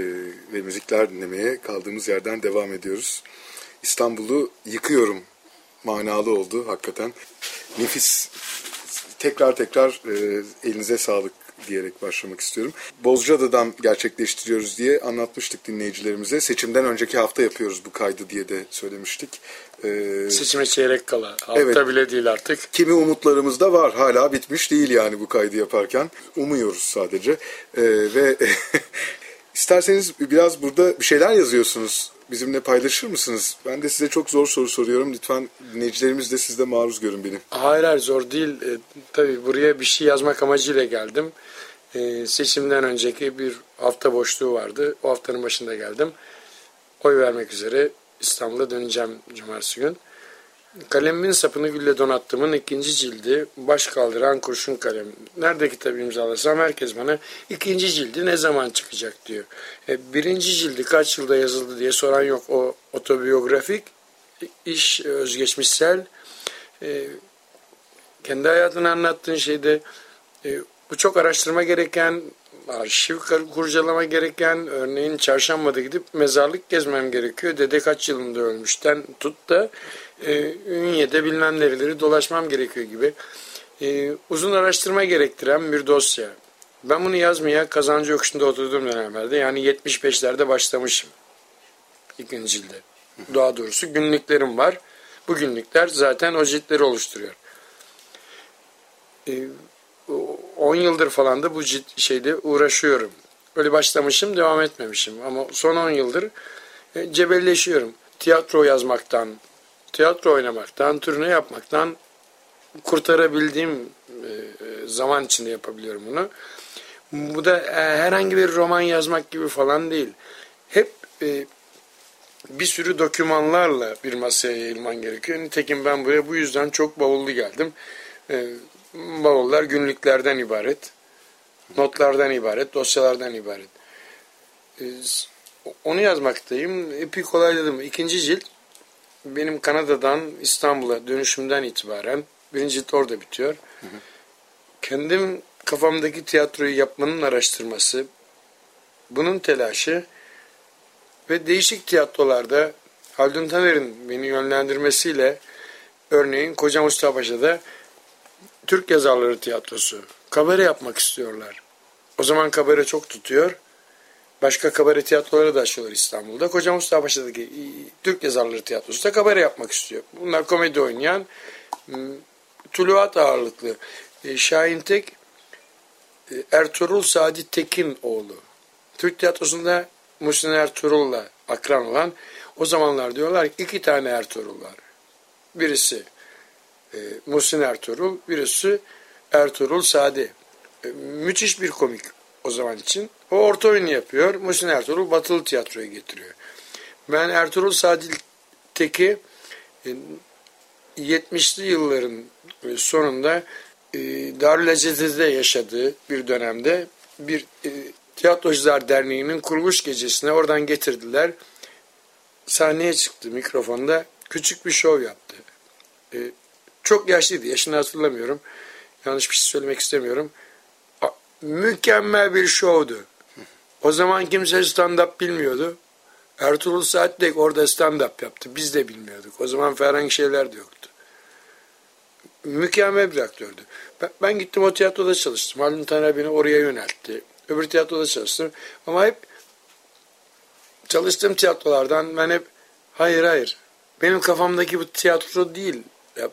ve müzikler dinlemeye kaldığımız yerden devam ediyoruz. İstanbul'u yıkıyorum manalı oldu hakikaten. Nefis. Tekrar tekrar e, elinize sağlık diyerek başlamak istiyorum. Bozcaada'dan gerçekleştiriyoruz diye anlatmıştık dinleyicilerimize. Seçimden önceki hafta yapıyoruz bu kaydı diye de söylemiştik. E, Seçime çeyrek kala. Hafta Evet. bile değil artık. Kimi umutlarımız da var. Hala bitmiş değil yani bu kaydı yaparken. Umuyoruz sadece. Ee, ve isterseniz biraz burada bir şeyler yazıyorsunuz. Bizimle paylaşır mısınız? Ben de size çok zor soru soruyorum. Lütfen dinleyicilerimiz de siz de maruz görün beni. Hayır hayır zor değil. E, tabii buraya bir şey yazmak amacıyla geldim. E, seçimden önceki bir hafta boşluğu vardı. O haftanın başında geldim. Oy vermek üzere İstanbul'a döneceğim cumartesi gün. Kalemimin sapını gülle donattığımın ikinci cildi baş kaldıran kurşun kalem. Nerede kitap imzalasam herkes bana ikinci cildi ne zaman çıkacak diyor. E, birinci cildi kaç yılda yazıldı diye soran yok. O otobiyografik, iş özgeçmişsel, e, kendi hayatını anlattığın şeyde e, bu çok araştırma gereken, arşiv kurcalama gereken, örneğin çarşambada gidip mezarlık gezmem gerekiyor. Dede kaç yılında ölmüşten tut da e, Ünye'de bilmem nereleri dolaşmam gerekiyor gibi. E, uzun araştırma gerektiren bir dosya. Ben bunu yazmaya kazancı yokuşunda oturduğum dönemlerde yani 75'lerde başlamışım. İkinci cilde. Daha doğrusu günlüklerim var. Bu günlükler zaten o ciltleri oluşturuyor. E, 10 yıldır falan da bu cilt şeyde uğraşıyorum. Öyle başlamışım, devam etmemişim. Ama son 10 yıldır e, cebelleşiyorum. Tiyatro yazmaktan, tiyatro oynamaktan, turne yapmaktan kurtarabildiğim e, zaman içinde yapabiliyorum bunu. Bu da e, herhangi bir roman yazmak gibi falan değil. Hep e, bir sürü dokümanlarla bir masaya yayılman gerekiyor. Nitekim ben buraya bu yüzden çok bavullu geldim. E, bavullar günlüklerden ibaret, notlardan ibaret, dosyalardan ibaret. E, onu yazmaktayım. Epey kolayladım. İkinci cilt benim Kanada'dan İstanbul'a dönüşümden itibaren birinci cilt orada bitiyor. Kendim kafamdaki tiyatroyu yapmanın araştırması, bunun telaşı Ve değişik tiyatrolarda Haldun Taner'in beni yönlendirmesiyle örneğin Koca Mustafa Paşa'da Türk Yazarları Tiyatrosu kabare yapmak istiyorlar. O zaman kabare çok tutuyor. Başka kabare tiyatroları da açıyorlar İstanbul'da. Koca Mustafa Paşa'daki Türk Yazarları Tiyatrosu da kabare yapmak istiyor. Bunlar komedi oynayan tuluat ağırlıklı. E, Şahin Tek e, Ertuğrul Sadi Tekin oğlu. Türk tiyatrosunda Muhsin Ertuğrul'la akran olan o zamanlar diyorlar ki iki tane Ertuğrul var. Birisi e, Muhsin Ertuğrul, birisi Ertuğrul Sadi. E, müthiş bir komik o zaman için. O orta oyunu yapıyor. Muhsin Ertuğrul batılı tiyatroya getiriyor. Ben Ertuğrul Sadi Teki e, 70'li yılların e, sonunda e, Darül Azize'de yaşadığı bir dönemde bir Tiyatrocular Derneği'nin kuruluş gecesine oradan getirdiler. Sahneye çıktı mikrofonda. Küçük bir şov yaptı. Çok yaşlıydı. Yaşını hatırlamıyorum. Yanlış bir şey söylemek istemiyorum. Mükemmel bir şovdu. O zaman kimse stand-up bilmiyordu. Ertuğrul Saatlik orada stand-up yaptı. Biz de bilmiyorduk. O zaman herhangi şeyler de yoktu. Mükemmel bir aktördü. Ben, ben gittim o tiyatroda çalıştım. Halil Taner beni oraya yöneltti. Öbür tiyatroda çalıştım. Ama hep çalıştığım tiyatrolardan ben hep hayır hayır benim kafamdaki bu tiyatro değil. Ya,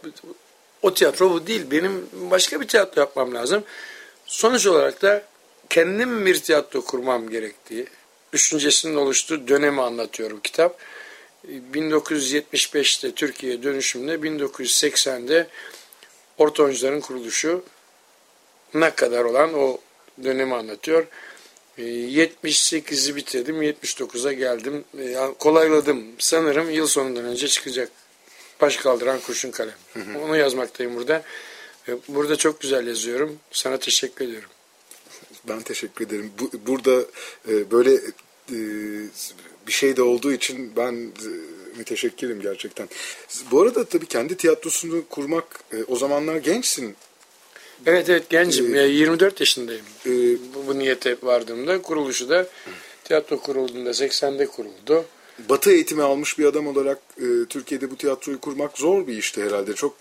o tiyatro bu değil. Benim başka bir tiyatro yapmam lazım. Sonuç olarak da kendim bir tiyatro kurmam gerektiği düşüncesinin oluştuğu dönemi anlatıyorum kitap. 1975'te Türkiye dönüşümde 1980'de Orta Oyuncuların kuruluşu ne kadar olan o dönemi anlatıyor. 78'i bitirdim, 79'a geldim. Yani kolayladım. Sanırım yıl sonundan önce çıkacak. Baş kaldıran kurşun kalem. Hı hı. Onu yazmaktayım burada. Burada çok güzel yazıyorum. Sana teşekkür ediyorum. Ben teşekkür ederim. Bu, burada e, böyle e, bir şey de olduğu için ben e, müteşekkirim gerçekten. Bu arada tabii kendi tiyatrosunu kurmak, e, o zamanlar gençsin. Evet evet gencim. Ee, 24 yaşındayım. E, bu, bu niyete vardığımda kuruluşu da tiyatro kurulduğunda 80'de kuruldu. Batı eğitimi almış bir adam olarak e, Türkiye'de bu tiyatroyu kurmak zor bir işti herhalde. Çok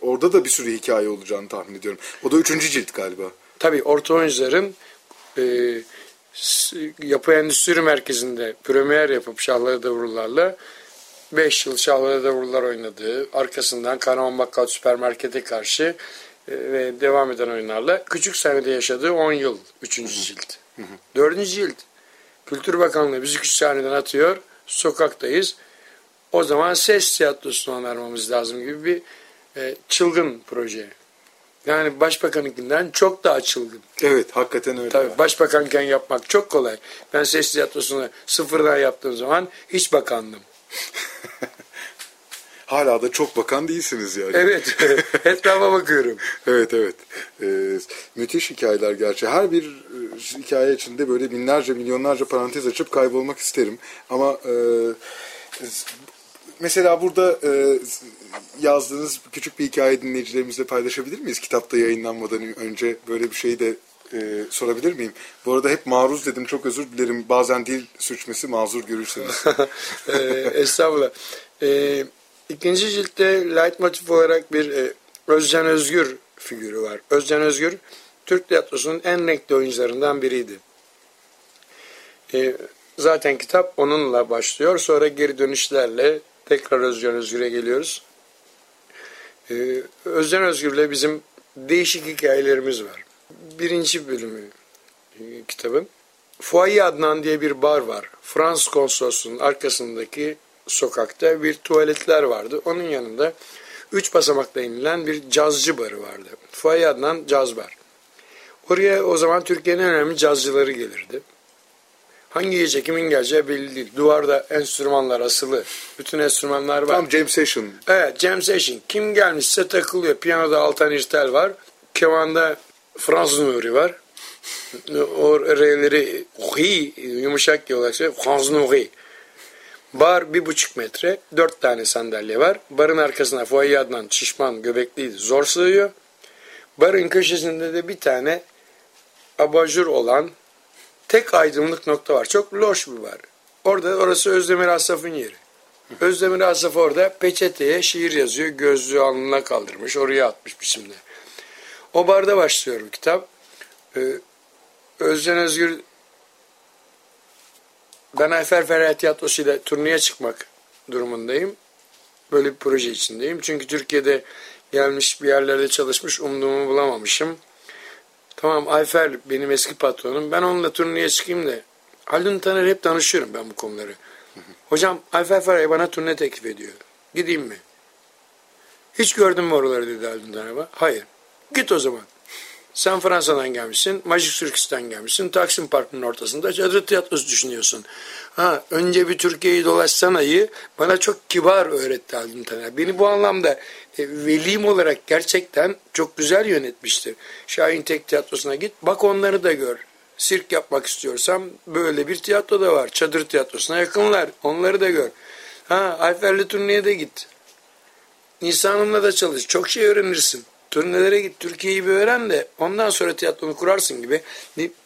orada da bir sürü hikaye olacağını tahmin ediyorum. O da üçüncü cilt galiba. Tabii orta oyuncuların e, yapı endüstri merkezinde premier yapıp şahları davullarla 5 yıl şahları davullar oynadığı arkasından Kanaman Bakkal Süpermarket'e karşı e, ve devam eden oyunlarla küçük sahnede yaşadığı 10 yıl 3. cilt. 4. cilt Kültür Bakanlığı bizi küçük sahneden atıyor. Sokaktayız. O zaman ses tiyatrosunu önermemiz lazım gibi bir e, çılgın proje. Yani başbakanınkinden çok daha çılgın. Evet hakikaten öyle. Tabii başbakanken yapmak çok kolay. Ben ses tiyatrosunu sıfırdan yaptığım zaman hiç bakandım. Hala da çok bakan değilsiniz yani. Evet. Etrafa bakıyorum. evet evet. Ee, müthiş hikayeler gerçi. Her bir e, hikaye içinde böyle binlerce milyonlarca parantez açıp kaybolmak isterim. Ama e, mesela burada e, yazdığınız küçük bir hikaye dinleyicilerimizle paylaşabilir miyiz? Kitapta yayınlanmadan önce böyle bir şeyi de e, sorabilir miyim? Bu arada hep maruz dedim çok özür dilerim. Bazen dil sürçmesi mazur görürseniz. e, estağfurullah. E, ikinci ciltte leitmotiv olarak bir e, Özcan Özgür figürü var. Özcan Özgür Türk tiyatrosunun en renkli oyuncularından biriydi. E, zaten kitap onunla başlıyor. Sonra geri dönüşlerle tekrar Özcan Özgür'e geliyoruz. Ee, Özcan Özgür'le bizim değişik hikayelerimiz var. Birinci bölümü e, kitabın. Fuayi Adnan diye bir bar var. Fransız konsolosluğunun arkasındaki sokakta bir tuvaletler vardı. Onun yanında üç basamakla inilen bir cazcı barı vardı. Fuayi Adnan caz bar. Oraya o zaman Türkiye'nin en önemli cazcıları gelirdi. Hangi gece kimin geleceği belli değil. Duvarda enstrümanlar asılı. Bütün enstrümanlar var. Tam jam session. Evet jam session. Kim gelmişse takılıyor. Piyanoda Altan İrtel var. Kemanda Fransız Nuri var. O R'leri hi yumuşak söylüyor. Fransız Nuri. Bar bir buçuk metre. Dört tane sandalye var. Barın arkasına Fuayi Adnan şişman göbekliydi. Zor sığıyor. Barın köşesinde de bir tane abajur olan tek aydınlık nokta var. Çok loş bir var. Orada orası Özdemir Asaf'ın yeri. Özdemir Asaf orada peçeteye şiir yazıyor. Gözlüğü alnına kaldırmış. Oraya atmış biçimde. O barda başlıyor kitap. Ee, Özden Özgür ben Ayfer Ferhat Tiyatrosu ile turneye çıkmak durumundayım. Böyle bir proje içindeyim. Çünkü Türkiye'de gelmiş bir yerlerde çalışmış umduğumu bulamamışım. Tamam Ayfer benim eski patronum. Ben onunla turneye çıkayım da. Haldun Taner hep danışıyorum ben bu konuları. Hocam Ayfer Ferhay bana turne teklif ediyor. Gideyim mi? Hiç gördün mü oraları dedi Haldun Taner. Hayır. Git o zaman. Sen Fransa'dan gelmişsin, Magic Circus'tan gelmişsin, Taksim Parkı'nın ortasında çadır tiyatrosu düşünüyorsun. Ha, önce bir Türkiye'yi dolaşsanayı bana çok kibar öğretti Haldun Taner. Beni bu anlamda e, velim olarak gerçekten çok güzel yönetmiştir. Şahin Tek Tiyatrosu'na git, bak onları da gör. Sirk yapmak istiyorsam böyle bir tiyatro da var. Çadır tiyatrosuna yakınlar, onları da gör. Ha, Ayfer'li turneye de git. Nisan Hanım'la da çalış, çok şey öğrenirsin turnelere git Türkiye'yi bir öğren de ondan sonra tiyatronu kurarsın gibi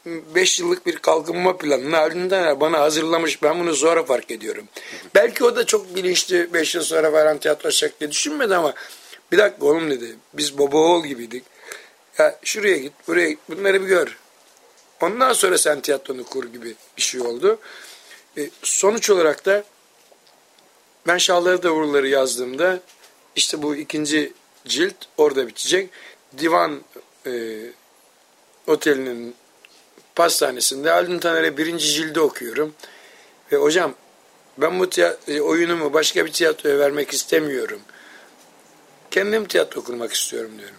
5 yıllık bir kalkınma planını ardından bana hazırlamış ben bunu sonra fark ediyorum. Belki o da çok bilinçli 5 yıl sonra falan tiyatro diye düşünmedi ama bir dakika oğlum dedi biz baba oğul gibiydik. Ya şuraya git buraya git bunları bir gör. Ondan sonra sen tiyatronu kur gibi bir şey oldu. E, sonuç olarak da ben Şahları Davulları yazdığımda işte bu ikinci cilt orada bitecek. Divan e, otelinin pastanesinde Haldun Taner'e birinci cildi okuyorum. Ve hocam ben bu e, oyunumu başka bir tiyatroya vermek istemiyorum. Kendim tiyatro kurmak istiyorum diyorum.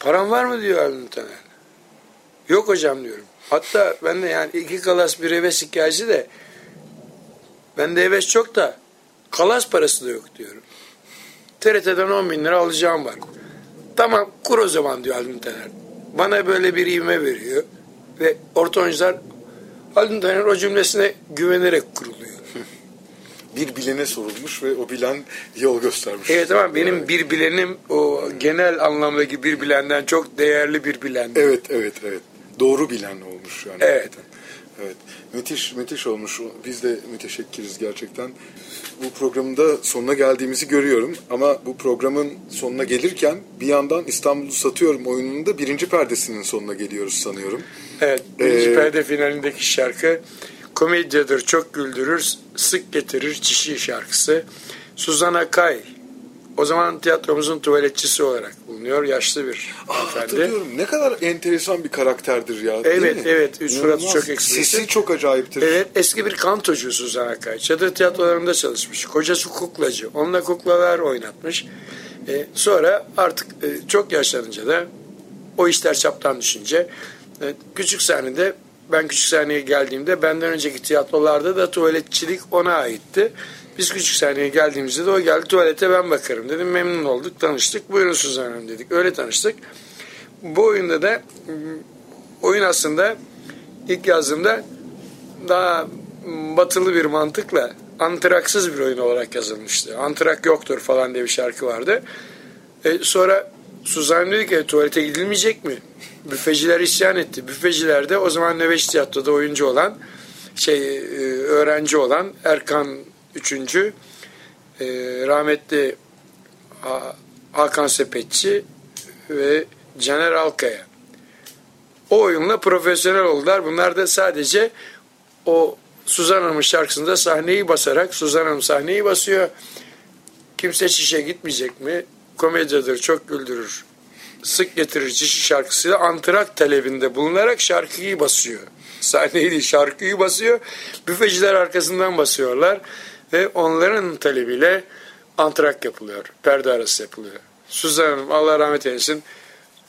Param var mı diyor Haldun Taner. Yok hocam diyorum. Hatta ben de yani iki kalas bir heves hikayesi de bende heves çok da kalas parası da yok diyorum. TRT'den 10 bin lira alacağım var. Tamam kur o zaman diyor Haldun Taner. Bana böyle bir ivme veriyor. Ve orta oyuncular Haldun Taner o cümlesine güvenerek kuruluyor. bir bilene sorulmuş ve o bilen yol göstermiş. Evet ama benim bir bilenim o genel anlamdaki bir bilenden çok değerli bir bilen. Evet, evet, evet. Doğru bilen olmuş yani. Evet. Evet. Müthiş, müthiş olmuş. Biz de müteşekkiriz gerçekten. Bu programın da sonuna geldiğimizi görüyorum. Ama bu programın sonuna gelirken bir yandan İstanbul'u satıyorum oyununun da birinci perdesinin sonuna geliyoruz sanıyorum. Evet. Birinci Ee, perde finalindeki şarkı komedyadır, çok güldürür, sık getirir çişi şarkısı. Suzan Akay o zaman tiyatromuzun tuvaletçisi olarak bulunuyor. Yaşlı bir Aa, hatırlıyorum. Ne kadar enteresan bir karakterdir ya. Evet, evet. Suratı İnanılmaz. çok ekspresif. Sesi çok acayiptir. Evet eski bir kantocu Suzan Akay. Çadır tiyatrolarında çalışmış. Kocası kuklacı. Onunla kuklalar oynatmış. E, sonra artık e, çok yaşlanınca da o işler çaptan düşünce e, küçük sahnede ben küçük sahneye geldiğimde benden önceki tiyatrolarda da tuvaletçilik ona aitti. Biz küçük sahneye geldiğimizde de o geldi tuvalete ben bakarım dedim. Memnun olduk tanıştık. Buyurun Suzan Hanım dedik. Öyle tanıştık. Bu oyunda da m, oyun aslında ilk yazdığımda daha batılı bir mantıkla antraksız bir oyun olarak yazılmıştı. Antrak yoktur falan diye bir şarkı vardı. E, sonra Suzan dedi ki tuvalete gidilmeyecek mi? Büfeciler isyan etti. Büfeciler de o zaman Nöbeş Tiyatro'da oyuncu olan şey e, öğrenci olan Erkan Üçüncü e, rahmetli Ha- Hakan Sepetçi ve Caner Alkaya. O oyunla profesyonel oldular. Bunlar da sadece o Suzan Hanım'ın şarkısında sahneyi basarak Suzan Hanım sahneyi basıyor. Kimse çişe gitmeyecek mi? Komedyadır, çok güldürür. Sık getirir çişi şarkısıyla antrak talebinde bulunarak şarkıyı basıyor. Sahneyi değil şarkıyı basıyor. Büfeciler arkasından basıyorlar. Ve onların talebiyle antrak yapılıyor. Perde arası yapılıyor. Suzan Hanım Allah rahmet eylesin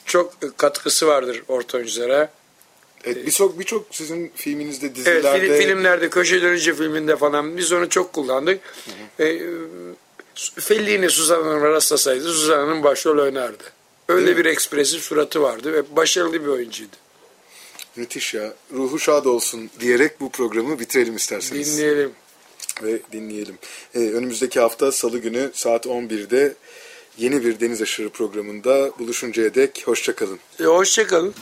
çok katkısı vardır orta oyunculara. Evet, birçok birçok sizin filminizde, Evet, dizilerde fil- filmlerde, Köşe Dönünce filminde falan biz onu çok kullandık. E, Fellini Suzan Hanım'a rastlasaydı Suzan Hanım başrol oynardı. Öyle bir ekspresif suratı vardı ve başarılı bir oyuncuydu. müthiş ya. Ruhu şad olsun diyerek bu programı bitirelim isterseniz. Dinleyelim. Ve dinleyelim. Ee, önümüzdeki hafta Salı günü saat 11'de yeni bir Deniz Aşırı programında buluşuncaya dek hoşçakalın. E, hoşçakalın.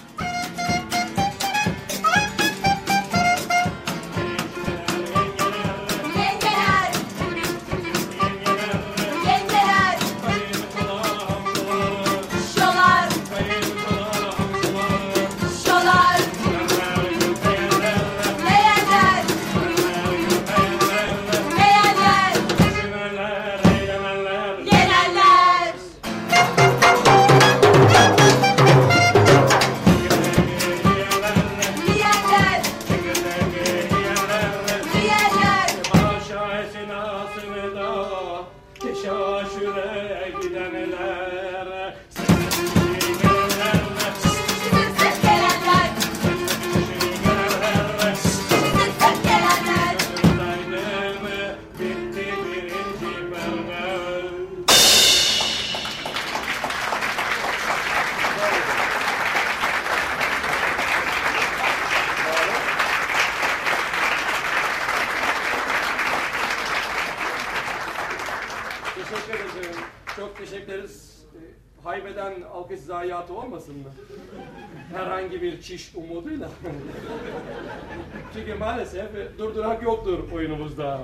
Çünkü maalesef durdurak yoktur oyunumuzda.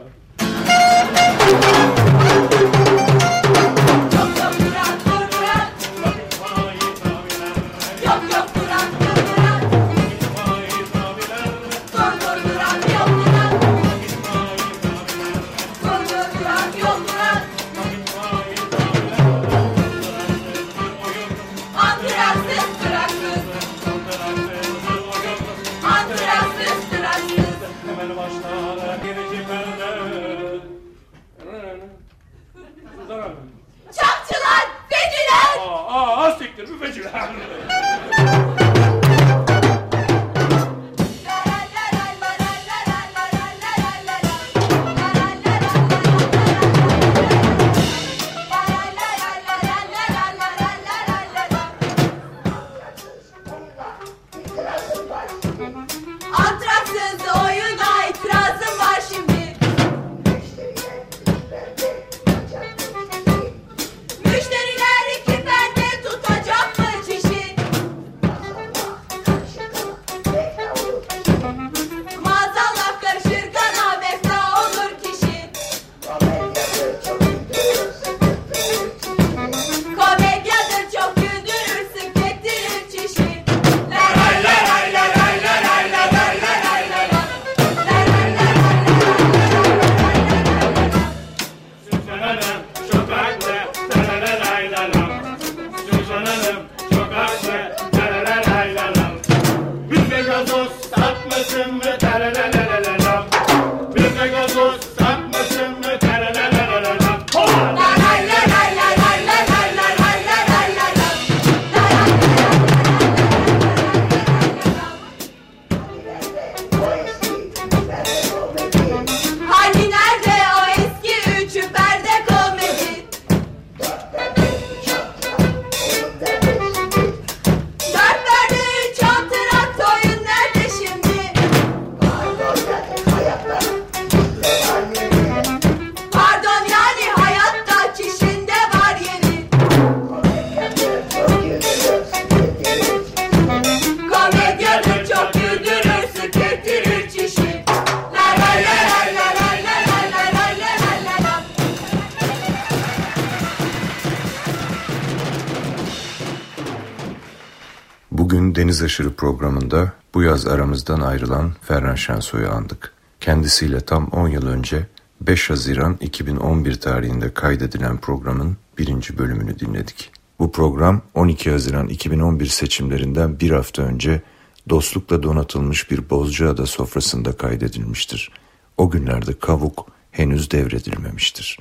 Aşırı programında bu yaz aramızdan ayrılan Ferhan Şensoy'u andık. Kendisiyle tam 10 yıl önce 5 Haziran 2011 tarihinde kaydedilen programın birinci bölümünü dinledik. Bu program 12 Haziran 2011 seçimlerinden bir hafta önce dostlukla donatılmış bir Bozcaada sofrasında kaydedilmiştir. O günlerde kavuk henüz devredilmemiştir.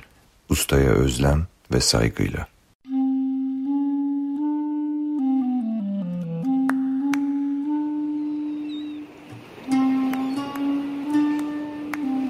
Ustaya özlem ve saygıyla.